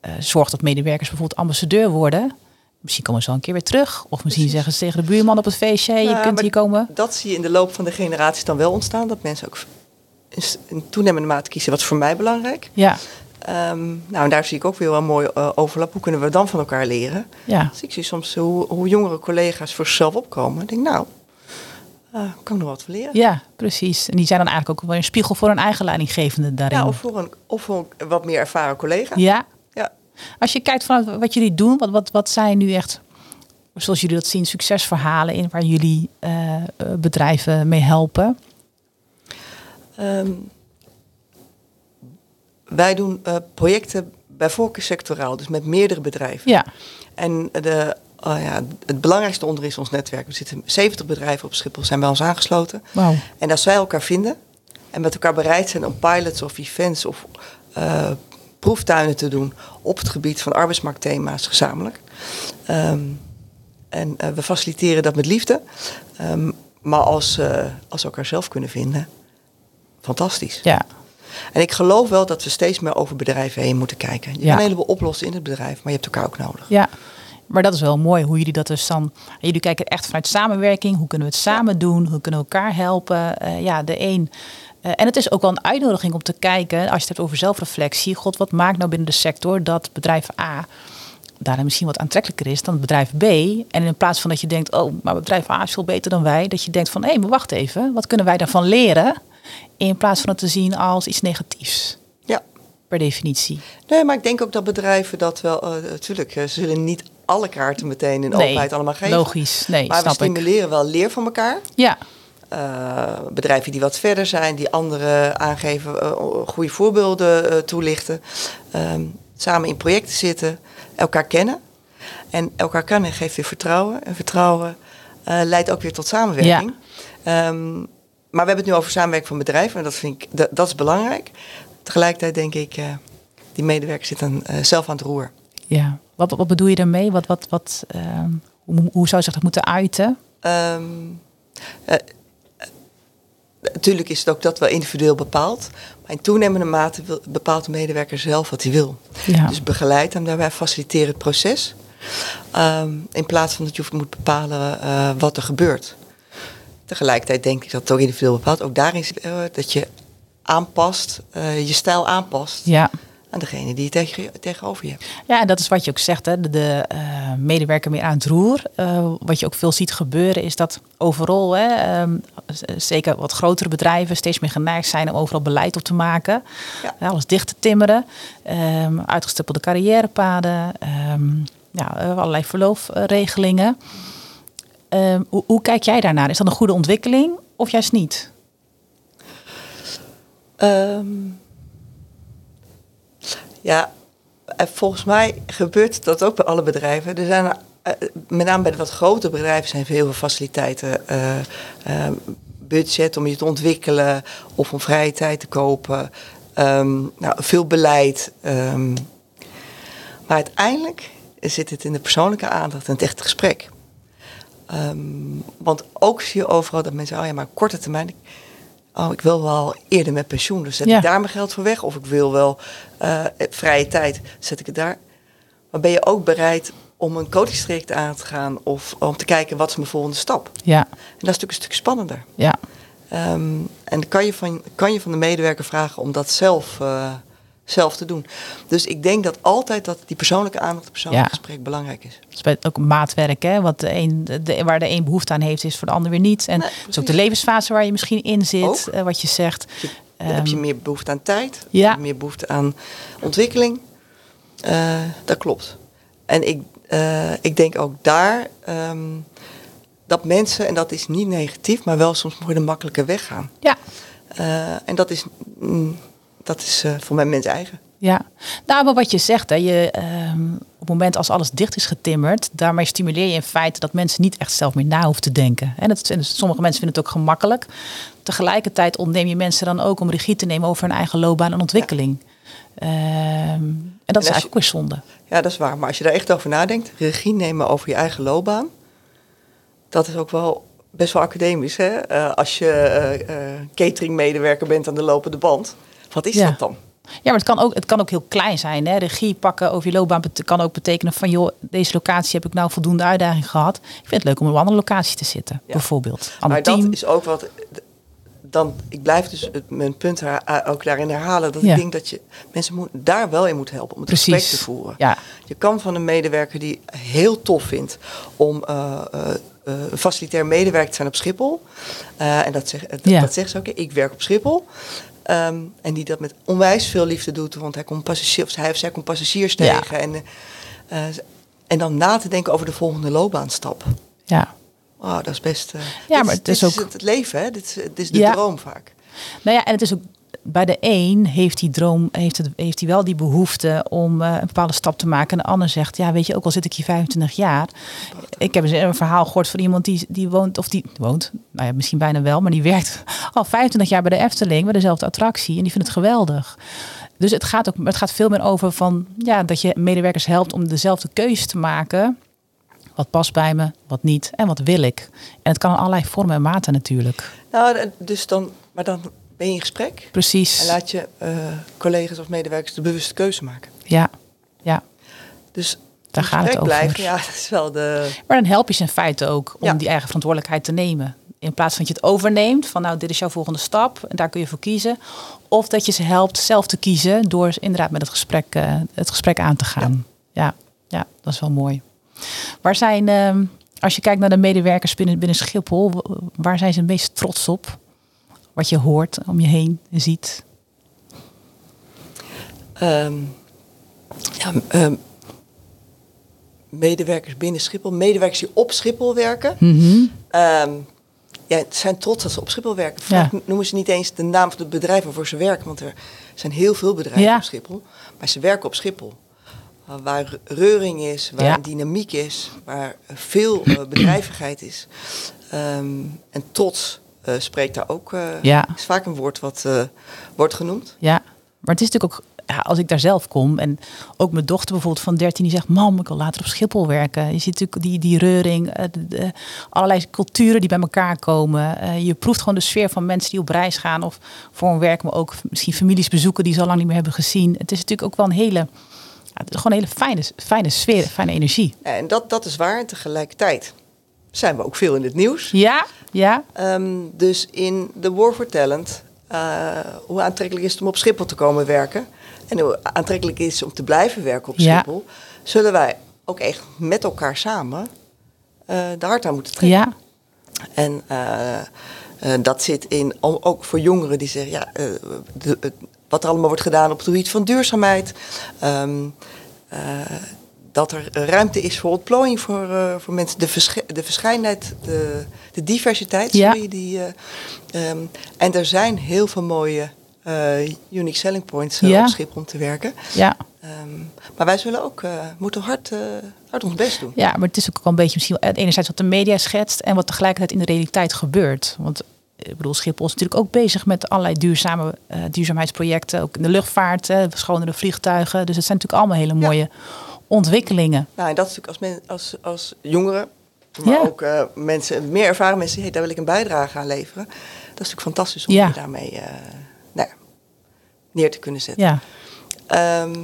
eh, zorgt dat medewerkers bijvoorbeeld ambassadeur worden. Misschien komen ze wel een keer weer terug. Of misschien Precies. zeggen ze tegen de buurman op het feestje, hey, je Ja, kunt hier komen. Dat zie je in de loop van de generaties dan wel ontstaan. Dat mensen ook in toenemende mate kiezen, wat is voor mij belangrijk? Ja, Ehm, nou, en daar zie ik ook weer wel een mooi eh, overlap. Hoe kunnen we dan van elkaar leren? ja. Dus ik zie soms hoe, hoe jongere collega's voor zichzelf opkomen. Ik denk, nou, eh, kan ik nog wat van leren? Ja, precies. En die zijn dan eigenlijk ook wel een spiegel voor hun eigen leidinggevende daarin. Ja, of voor een, of voor een wat meer ervaren collega. Ja. Ja. Als je kijkt vanuit wat jullie doen, wat, wat, wat zijn nu echt, zoals jullie dat zien, succesverhalen in waar jullie eh, eh, bedrijven mee helpen? Ehm, wij doen projecten bij voorkeur sectoraal, dus met meerdere bedrijven. Ja, En de, oh ja, het belangrijkste onder is ons netwerk. Er zitten 70 bedrijven op Schiphol, zijn bij ons aangesloten. En als wij elkaar vinden en met elkaar bereid zijn om pilots of events of eh, proeftuinen te doen op het gebied van arbeidsmarktthema's gezamenlijk. Ehm, en eh, we faciliteren dat met liefde. Ehm, maar als, eh, als we elkaar zelf kunnen vinden, fantastisch. Ja, En ik geloof wel dat we steeds meer over bedrijven heen moeten kijken. Je Ja. kan een heleboel oplossen in het bedrijf, maar je hebt elkaar ook nodig. ja. Maar dat is wel mooi hoe jullie dat dus dan. Jullie kijken echt vanuit samenwerking. Hoe kunnen we het samen doen? Hoe kunnen we elkaar helpen? Eh, ja, de een. eh, en het is ook wel een uitnodiging om te kijken, als je het hebt over zelfreflectie. God, wat maakt nou binnen de sector dat bedrijf A daarin misschien wat aantrekkelijker is dan bedrijf B. En in plaats van dat je denkt, oh, maar bedrijf A is veel beter dan wij, dat je denkt van, hé, maar wacht even, wat kunnen wij daarvan leren? In plaats van het te zien als iets negatiefs. Ja. Per definitie. Nee, maar ik denk ook dat bedrijven dat wel... Uh, natuurlijk, ze zullen niet alle kaarten meteen in Nee, openheid allemaal geven. Logisch, nee, maar we ik. stimuleren wel leer van elkaar. Ja, Uh, bedrijven die wat verder zijn, die anderen aangeven, uh, goede voorbeelden uh, toelichten. Um, samen in projecten zitten, elkaar kennen. En elkaar kennen geeft weer vertrouwen. En vertrouwen leidt ook weer tot samenwerking. Ja. Um, maar we hebben het nu over samenwerking van bedrijven. En dat vind ik, dat, dat is belangrijk. Tegelijkertijd denk ik, die medewerkers zitten zelf aan het roer. Ja, wat, wat bedoel je daarmee? Wat, wat, wat, hoe, hoe zou zich dat moeten uiten? Um, Natuurlijk is het ook dat wel individueel bepaald. Maar in toenemende mate bepaalt de medewerker zelf wat hij wil. Ja. Dus begeleid hem daarbij, faciliteer het proces. Um, in plaats van dat je moet bepalen uh, wat er gebeurt. Tegelijkertijd denk ik dat het ook individueel bepaalt. Ook daarin zit dat je aanpast, uh, je stijl aanpast. Ja. Aan degene die je tegen, tegenover je hebt. Ja, en dat is wat je ook zegt, hè? de, de uh, medewerker meer aan het roer. Uh, wat je ook veel ziet gebeuren is dat overal, hè, um, zeker wat grotere bedrijven, steeds meer geneigd zijn om overal beleid op te maken. Ja. alles dicht te timmeren, um, uitgestippelde carrièrepaden, um, ja, allerlei verloofregelingen. Hoe, hoe, kijk jij daarnaar? Is dat een goede ontwikkeling of juist niet? Ja, volgens mij gebeurt dat ook bij alle bedrijven. Er zijn, met name bij de wat grotere bedrijven zijn veel faciliteiten. Uh, budget om je te ontwikkelen of om vrije tijd te kopen. Um, nou, veel beleid. Um, maar uiteindelijk zit het in de persoonlijke aandacht en het echte gesprek. Um, want ook zie je overal dat mensen, oh ja, maar korte termijn oh, ik wil wel eerder met pensioen, dus zet Ja. ik daar mijn geld voor weg. Of ik wil wel uh, vrije tijd, zet ik het daar. Maar ben je ook bereid om een coachingstraject aan te gaan of om te kijken wat is mijn volgende stap? Ja, En dat is natuurlijk een stuk spannender. ja, Um, en kan je, van, kan je van de medewerker vragen om dat zelf, uh, zelf te doen. Dus ik denk dat altijd dat die persoonlijke aandacht, het persoonlijke Ja. gesprek belangrijk is. het is ook maatwerk, hè? Wat de een, de, waar de een behoefte aan heeft, is voor de ander weer niet. En Nee, het is ook de levensfase waar je misschien in zit, eh, wat je zegt. Je- dan heb je Ehm, meer behoefte aan tijd, ja. meer behoefte aan ontwikkeling. Uh, dat klopt. En ik, uh, ik denk ook daar um, dat mensen, en dat is niet negatief, maar wel soms voor de makkelijke weg gaan. Ja, en dat is, mm, dat is uh, voor mij mens eigen. ja. Nou, maar wat je zegt, hè, je, ehm, op het moment als alles dicht is getimmerd, daarmee stimuleer je in feite dat mensen niet echt zelf meer na hoeven te denken. En dat, en sommige mensen vinden het ook gemakkelijk. Tegelijkertijd ontneem je mensen dan ook om regie te nemen over hun eigen loopbaan en ontwikkeling. Ehm, en dat is je- eigenlijk ook weer zonde. Ja, dat is waar. Maar als je daar echt over nadenkt, regie nemen over je eigen loopbaan, dat is ook wel best wel academisch. Hè? Uh, als je uh, uh, cateringmedewerker bent aan de lopende band, wat is Ja. dat dan? Ja, maar het kan ook, het kan ook heel klein zijn. Hè? Regie pakken over je loopbaan kan ook betekenen van... joh, deze locatie heb ik nou voldoende uitdaging gehad. Ik vind het leuk om op een andere locatie te zitten, Ja. bijvoorbeeld. Ander maar team. dat is ook wat. Dan, ik blijf dus het, mijn punt her- ook daarin herhalen. Dat Ja. ik denk dat je mensen moet, daar wel in moet helpen om het Precies. gesprek te voeren. Ja, Je kan van een medewerker die heel tof vindt om uh, uh, uh, facilitair medewerker te zijn op Schiphol. Uh, en dat, zeg, dat, Ja. dat zegt ze ook, ik werk op Schiphol. Um, en die dat met onwijs veel liefde doet, want hij komt passagiers, hij of zij komt passagiers Ja. tegen. En, uh, en dan na te denken over de volgende loopbaanstap. ja. Oh, dat is best. Uh, Ja, maar is- het is ook- het, het leven, hè? Dit is, dit is de Ja. droom vaak. Nou ja, en het is ook bij de een heeft die droom, heeft, het, heeft hij wel die behoefte om eh, een bepaalde stap te maken. En de ander zegt, ja, weet je, ook al zit ik hier 25 jaar. Ik heb een verhaal gehoord van iemand die, die woont, of die woont, nou ja, misschien bijna wel, maar die werkt [laughs] al 25 jaar bij de Efteling, bij dezelfde attractie. En die vindt het geweldig. Dus het gaat ook, het gaat veel meer over van, ja, dat je medewerkers helpt om dezelfde keuze te maken. Wat past bij me, wat niet en wat wil ik. En het kan allerlei vormen en maten natuurlijk. Nou, dus dan, maar dan ben je in gesprek Precies. en laat je uh, collega's of medewerkers de bewuste keuze maken. Ja, ja. Dus Daar gaat het over. blijven, ja, [laughs] dat is wel de. Maar dan help je ze in feite ook om Ja. die eigen verantwoordelijkheid te nemen. In plaats van dat je het overneemt van nou dit is jouw volgende stap en daar kun je voor kiezen. Of dat je ze helpt zelf te kiezen door inderdaad met het gesprek, uh, het gesprek aan te gaan. Ja. ja, ja, dat is wel mooi. Waar zijn, uh, als je kijkt naar de medewerkers binnen, binnen Schiphol, waar zijn ze het meest trots op? Wat je hoort om je heen en ziet? Ehm, ja, ehm, medewerkers binnen Schiphol, medewerkers die op Schiphol werken. Ehm, ja, zijn trots dat ze op Schiphol werken. Vaak Ja. noemen ze niet eens de naam van het bedrijf waarvoor ze werken. Want er zijn heel veel bedrijven Ja. op Schiphol. Maar ze werken op Schiphol. Uh, waar reuring is, waar Ja. dynamiek is, waar veel uh, bedrijvigheid is. En trots spreekt daar ook, uh, Ja. is vaak een woord wat uh, wordt genoemd. Ja, maar het is natuurlijk ook, ja, als ik daar zelf kom en ook mijn dochter bijvoorbeeld van 13 die zegt, mam, ik wil later op Schiphol werken. Je ziet natuurlijk die, die reuring, eh, de, de- allerlei culturen die bij elkaar komen. Eh, je proeft gewoon de sfeer van mensen die op reis gaan of voor hun werk, maar ook misschien families bezoeken die ze al lang niet meer hebben gezien. Het is natuurlijk ook wel een hele, ja, gewoon een hele fijne, fijne sfeer, fijne energie. En dat, dat is waar. En tegelijkertijd zijn we ook veel in het nieuws. Ja, ja, Ehm, dus in The War for Talent, eh, hoe aantrekkelijk is het om op Schiphol te komen werken en hoe aantrekkelijk is het om te blijven werken op Ja. Schiphol, zullen wij ook echt met elkaar samen eh, de hart aan moeten trekken. ja, En eh, dat zit in, ook voor jongeren die zeggen, ja, de, wat er allemaal wordt gedaan op het gebied van duurzaamheid. ehm, eh, dat er ruimte is voor ontplooiing voor, eh, voor mensen. De, versche- de verscheidenheid, de, de diversiteit, Ja. sorry, die, eh, ehm, en er zijn heel veel mooie eh, unique selling points eh, Ja. op Schiphol om te werken. ja. Ehm, maar wij zullen ook, eh, moeten hard, eh, hard ons best doen. Ja, maar het is ook wel een beetje misschien enerzijds wat de media schetst en wat tegelijkertijd in de realiteit gebeurt. Want ik bedoel, Schiphol is natuurlijk ook bezig met allerlei duurzame eh, duurzaamheidsprojecten, ook in de luchtvaart, eh, schonere vliegtuigen. Dus het zijn natuurlijk allemaal hele mooie ontwikkelingen. Nou, en dat is natuurlijk als, men, als, als jongeren, maar Ja. ook eh, mensen, meer ervaren mensen, hey, daar wil ik een bijdrage aan leveren. Dat is natuurlijk fantastisch om Ja. je daarmee eh, nou, neer te kunnen zetten. Ja, Ehm,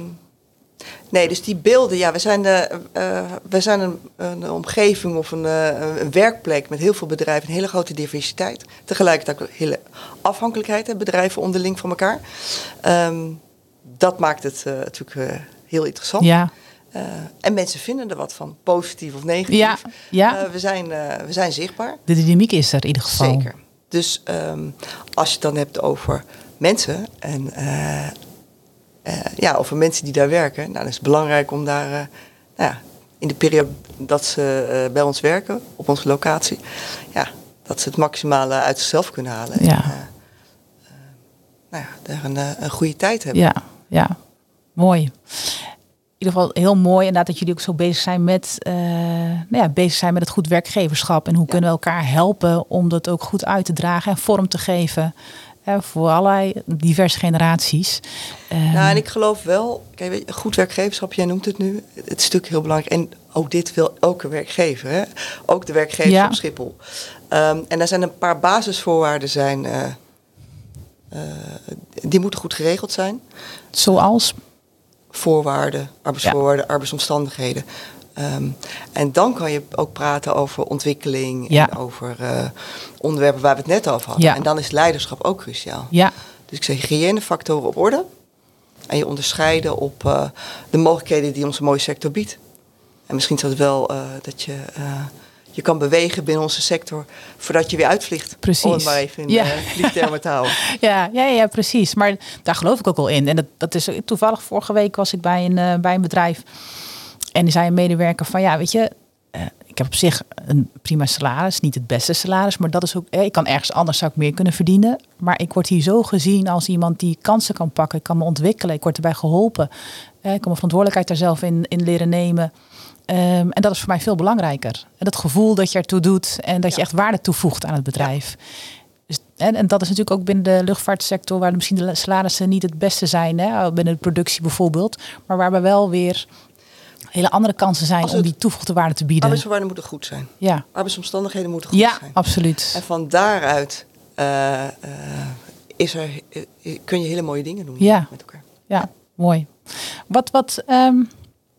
nee, dus die beelden, ja, we zijn, de, eh, we zijn een, een omgeving of een, een werkplek met heel veel bedrijven, een hele grote diversiteit. Tegelijkertijd ook een hele afhankelijkheid, hè, bedrijven onderling van elkaar. Ehm, dat maakt het natuurlijk heel interessant. ja, Eh, en mensen vinden er wat van, positief of negatief. Ja, ja. Eh, we, zijn, eh, we zijn zichtbaar. de dynamiek is er in ieder geval. Zeker. Dus ehm, als je het dan hebt over mensen en ja, over mensen die daar werken, nou, dan is het belangrijk om daar nou ja, in de periode dat ze bij ons werken, op onze locatie, ja, dat ze het maximale uit zichzelf kunnen halen. Ja. En, nou ja, daar een, een goede tijd hebben. Ja, ja, mooi. In ieder geval heel mooi inderdaad dat jullie ook zo bezig zijn met, eh, nou ja, bezig zijn met het goed werkgeverschap. En hoe kunnen we elkaar helpen om dat ook goed uit te dragen en vorm te geven eh, voor allerlei diverse generaties. Eh, Nou, en ik geloof wel, kijk, weet je, goed werkgeverschap, jij noemt het nu, het is natuurlijk heel belangrijk. En ook dit wil een werkgever, hè? ook de werkgever Ja. op Schiphol. Ehm, en daar zijn een paar basisvoorwaarden zijn, eh, eh, die moeten goed geregeld zijn. zoals, Voorwaarden, arbeidsvoorwaarden, arbeidsomstandigheden. Ehm, en dan kan je ook praten over ontwikkeling Ja. en over eh, onderwerpen waar we het net over hadden. Ja. En dan is leiderschap ook cruciaal. ja, Dus ik zeg hygiënefactoren op orde. En je onderscheiden op eh, de mogelijkheden die onze mooie sector biedt. En misschien is dat wel eh, dat je je kan bewegen binnen onze sector voordat je weer uitvliegt. Precies. Om het maar even in Ja. eh, vliegtermen te houden. [laughs] ja, ja, ja, precies. Maar daar geloof ik ook wel in. En dat, dat is toevallig vorige week was ik bij een, eh, bij een bedrijf. En die zei een medewerker van ja, weet je, eh, ik heb op zich een prima salaris, niet het beste salaris, maar dat is ook, eh, ik kan ergens anders zou ik meer kunnen verdienen. Maar ik word hier zo gezien als iemand die kansen kan pakken, ik kan me ontwikkelen, ik word erbij geholpen. Eh, ik kan mijn verantwoordelijkheid daar zelf in, in leren nemen. Ehm, en dat is voor mij veel belangrijker. En dat gevoel dat je ertoe doet en dat je Ja. echt waarde toevoegt aan het bedrijf. Dus, en, en dat is natuurlijk ook binnen de luchtvaartsector, waar misschien de salarissen niet het beste zijn, hè, binnen de productie bijvoorbeeld, maar waarbij wel weer hele andere kansen zijn om die toegevoegde waarde te bieden. Arbeidsvoorwaarden moeten goed zijn. Ja, Arbeidsomstandigheden moeten goed ja zijn. absoluut. En van daaruit eh, eh, is er, eh, kun je hele mooie dingen doen Ja. met elkaar. Ja, mooi. Wat, wat, ehm,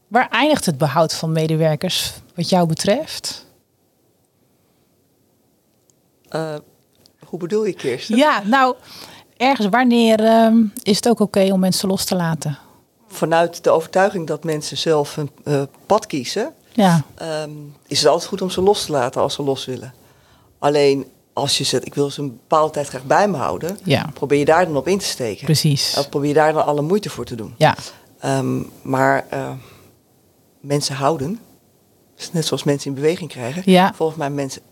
waar eindigt het behoud van medewerkers wat jou betreft? Eh, hoe bedoel je, Kirsten? Ja, nou, ergens wanneer ehm, is het ook oké om mensen los te laten? Vanuit de overtuiging dat mensen zelf een eh, pad kiezen, Ja, ehm, is het altijd goed om ze los te laten als ze los willen. Alleen als je zegt, ik wil ze een bepaalde tijd graag bij me houden, Ja, probeer je daar dan op in te steken. precies. Of probeer je daar dan alle moeite voor te doen. Ja, Ehm, maar eh, mensen houden, dus net zoals mensen in beweging krijgen. Ja. Volgens mij mensen,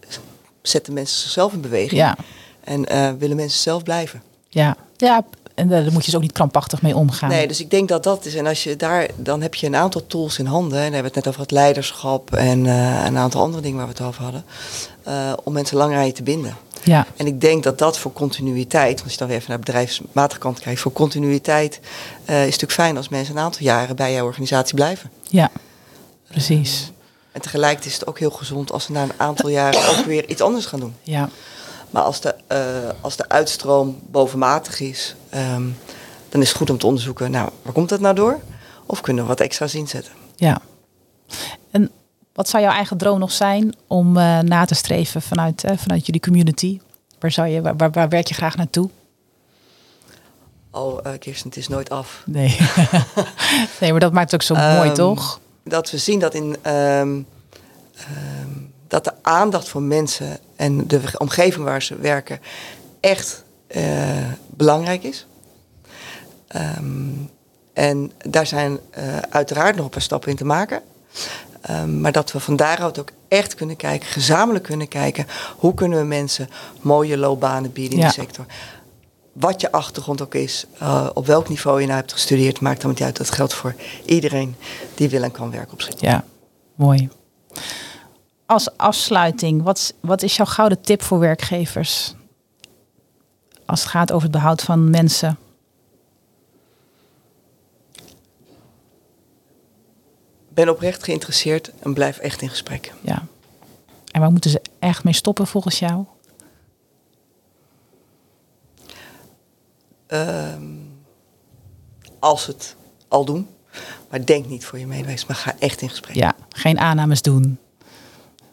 zetten mensen zichzelf in beweging. ja, En eh, willen mensen zelf blijven. ja. Ja, en daar moet je dus ook niet krampachtig mee omgaan. Nee, dus ik denk dat dat is. En als je daar, dan heb je een aantal tools in handen. En dan hebben we het net over het leiderschap en eh, een aantal andere dingen waar we het over hadden. eh, om mensen langer aan je te binden. Ja, En ik denk dat dat voor continuïteit, want als je dan weer even naar de bedrijfsmatige kant kijkt, voor continuïteit is het natuurlijk fijn als mensen een aantal jaren bij jouw organisatie blijven. ja, precies. En tegelijk is het ook heel gezond als ze na een aantal jaren ook weer iets anders gaan doen. Ja, Maar als de, eh, als de uitstroom bovenmatig is, ehm, dan is het goed om te onderzoeken, nou, waar komt dat nou door? Of kunnen we wat extra's inzetten? ja. En wat zou jouw eigen droom nog zijn om eh, na te streven vanuit, eh, vanuit jullie community? Waar, zou je, waar, waar, werk je graag naartoe? Oh, Kirsten, het is nooit af. Nee. [laughs] nee, maar dat maakt het ook zo mooi, Ehm, toch? Dat we zien dat, in, ehm, ehm, dat de aandacht voor mensen en de omgeving waar ze werken echt eh, belangrijk is. Ehm, en daar zijn eh, uiteraard nog een paar stappen in te maken. Maar dat we van daaruit ook echt kunnen kijken, gezamenlijk kunnen kijken, hoe kunnen we mensen mooie loopbanen bieden in Ja. de sector. Wat je achtergrond ook is, eh, op welk niveau je nou hebt gestudeerd, maakt dan niet uit. Dat geldt voor iedereen die wil en kan werken op Schiphol. Ja, mooi. Als afsluiting, wat, is- wat is jouw gouden tip voor werkgevers? Als het gaat over het behoud van mensen. Ben oprecht geïnteresseerd en blijf echt in gesprek. Ja. En waar moeten ze echt mee stoppen volgens jou? Ehm, als het al doen, maar denk niet voor je medewerkers, maar ga echt in gesprek. Ja, geen aannames doen.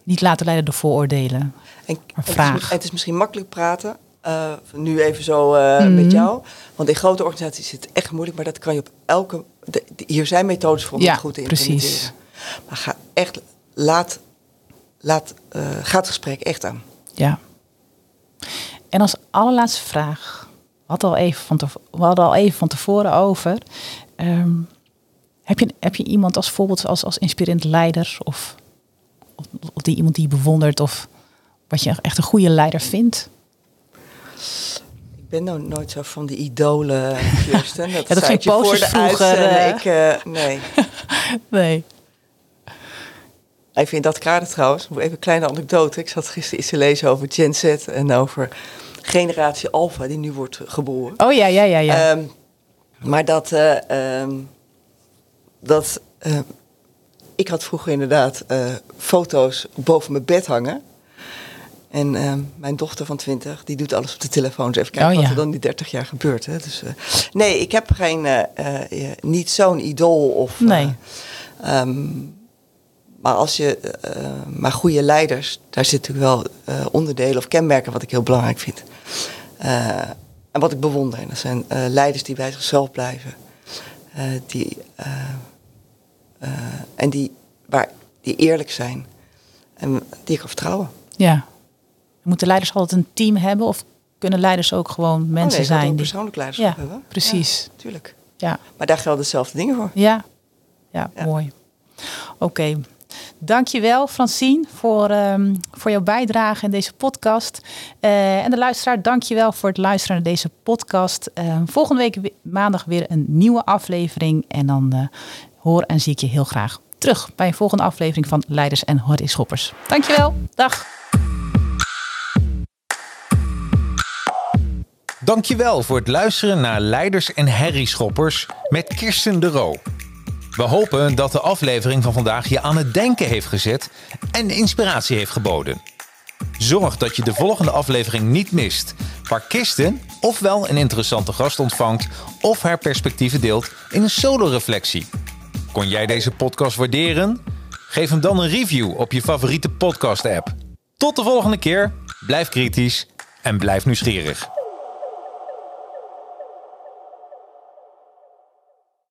Niet laten leiden door vooroordelen. En, en het, is, vraag. het is misschien makkelijk praten, eh, nu even zo eh, Mhm. met jou. Want in grote organisaties is het echt moeilijk, maar dat kan je op elke... de- de- hier zijn methodes voor om Ja, het goed te precies. implementeren. Maar ga echt, laat, laat, ga het gesprek echt aan. Ja. En als allerlaatste vraag. We hadden al even van, we hadden al even van tevoren over. Ehm, heb, je, heb je iemand als voorbeeld, als, als inspirerend leider? Of, of, of die, iemand die je bewondert? Of wat je echt een goede leider vindt? Ik ben nou nooit zo van die idolen, Kirsten. [laughs] Dat, dat ging ik je voor de vroeger, eh. Ik, eh, nee. [laughs] Nee. Even in dat kader trouwens, even een kleine anekdote. Ik zat gisteren iets te lezen over Gen Z en over generatie Alpha die nu wordt geboren. Oh ja, ja, ja, ja. Ehm, maar dat, eh, ehm, dat eh, ik had vroeger inderdaad eh, foto's boven mijn bed hangen. En ehm, mijn dochter van 20, die doet alles op de telefoon. Dus even kijken Oh, wat ja. er dan die 30 jaar gebeurt. Hè. Dus, eh, nee, ik heb geen, eh, eh, eh, niet zo'n idool. Of, eh, Nee. Maar als je, eh, maar goede leiders, daar zitten natuurlijk wel eh, onderdelen of kenmerken wat ik heel belangrijk vind. Eh, en wat ik bewonder. En dat zijn leiders die bij zichzelf blijven. Die, en die, waar, die eerlijk zijn. En die ik kan vertrouwen. ja. Moeten leiders altijd een team hebben? Of kunnen leiders ook gewoon mensen oh nee, ik wil zijn? die- persoonlijk leiderschap Ja, hebben. precies. Ja, tuurlijk. Ja, Maar daar gelden dezelfde dingen voor. ja. ja, Ja. mooi. Oké. Dankjewel Francine voor, ehm, voor jouw bijdrage in deze podcast. Eh, en de luisteraar, dankjewel voor het luisteren naar deze podcast. Eh, volgende week maandag weer een nieuwe aflevering. En dan eh, hoor en zie ik je heel graag terug bij een volgende aflevering van Leiders en Horizonschoppers. Dankjewel. Dag. Dankjewel voor het luisteren naar Leiders en Herrieschoppers met Kirsten de Roo. We hopen dat de aflevering van vandaag je aan het denken heeft gezet en inspiratie heeft geboden. Zorg dat je de volgende aflevering niet mist, waar Kirsten ofwel een interessante gast ontvangt of haar perspectieven deelt in een solo-reflectie. Kon jij deze podcast waarderen? Geef hem dan een review op je favoriete podcast-app. Tot de volgende keer, blijf kritisch en blijf nieuwsgierig.